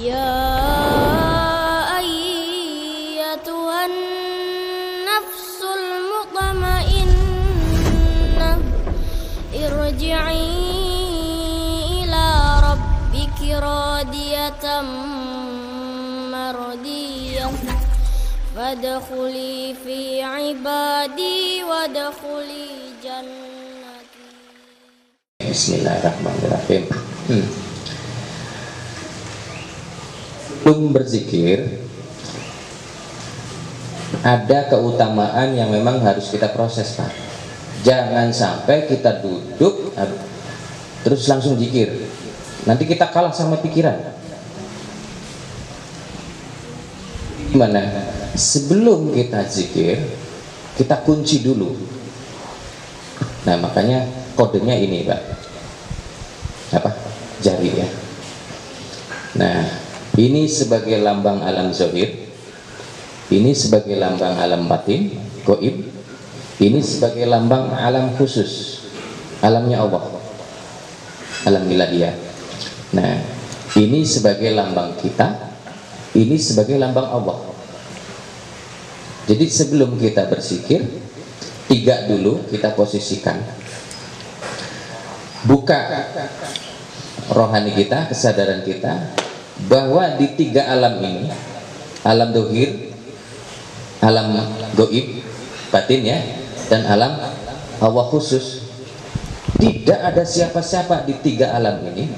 يا أيتها النفس المطمئنة ارجعي إلى ربك راضية مرضية فادخلي في عبادي وادخلي جنتي Bismillahirrahmanirrahim. Hmm. Sebelum berzikir, ada keutamaan yang memang harus kita proses, Pak. Jangan sampai kita duduk terus langsung zikir. Nanti kita kalah sama pikiran. Gimana? Sebelum kita zikir, kita kunci dulu. Nah, makanya kodenya ini, Pak. Apa? Jari ya. Nah, ini sebagai lambang alam zohir. Ini sebagai lambang alam batin, goib. Ini sebagai lambang alam khusus, alamnya Allah. Alam dia. Nah, ini sebagai lambang kita. Ini sebagai lambang Allah. Jadi sebelum kita bersikir, tiga dulu kita posisikan buka rohani kita, kesadaran kita bahwa di tiga alam ini, alam dohir, alam goib, batin ya, dan alam Allah khusus, tidak ada siapa-siapa di tiga alam ini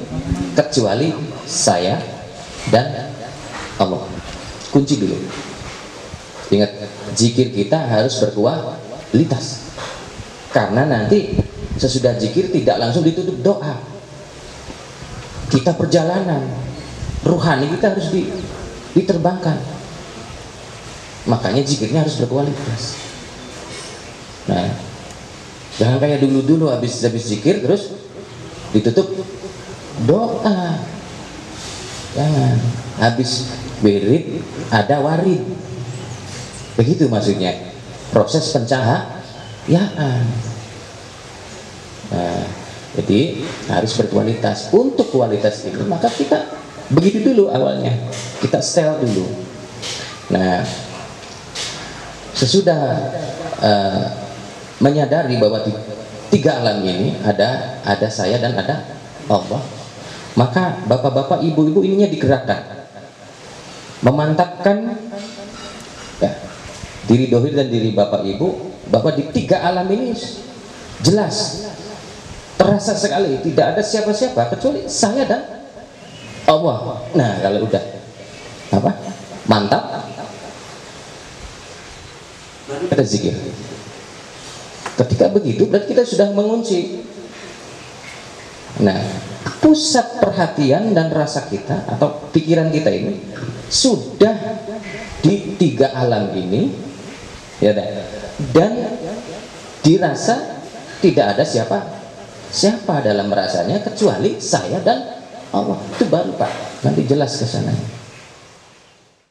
kecuali saya dan Allah. Kunci dulu. Ingat, zikir kita harus berkualitas. Karena nanti sesudah zikir tidak langsung ditutup doa. Kita perjalanan, ruhani kita harus di- diterbangkan. Makanya zikirnya harus berkualitas. Nah, jangan kayak dulu-dulu habis habis zikir terus ditutup doa. Jangan. Habis wirid ada warid. Begitu maksudnya. Proses pencahayaan. Nah, jadi harus berkualitas. Untuk kualitas itu maka kita begitu dulu awalnya. Kita setel dulu. Nah, sesudah eh, menyadari bahwa di tiga alam ini ada ada saya dan ada Allah, maka bapak-bapak, ibu-ibu ininya digerakkan, memantapkan ya, diri dohir dan diri bapak ibu bahwa di tiga alam ini jelas terasa sekali tidak ada siapa-siapa kecuali saya dan Allah. Nah kalau udah apa mantap kita zikir. Ketika begitu berarti kita sudah mengunci. Nah pusat perhatian dan rasa kita atau pikiran kita ini sudah di tiga alam ini ya dan dirasa tidak ada siapa siapa dalam rasanya kecuali saya dan Allah. Itu baru Pak. Nanti jelas ke sana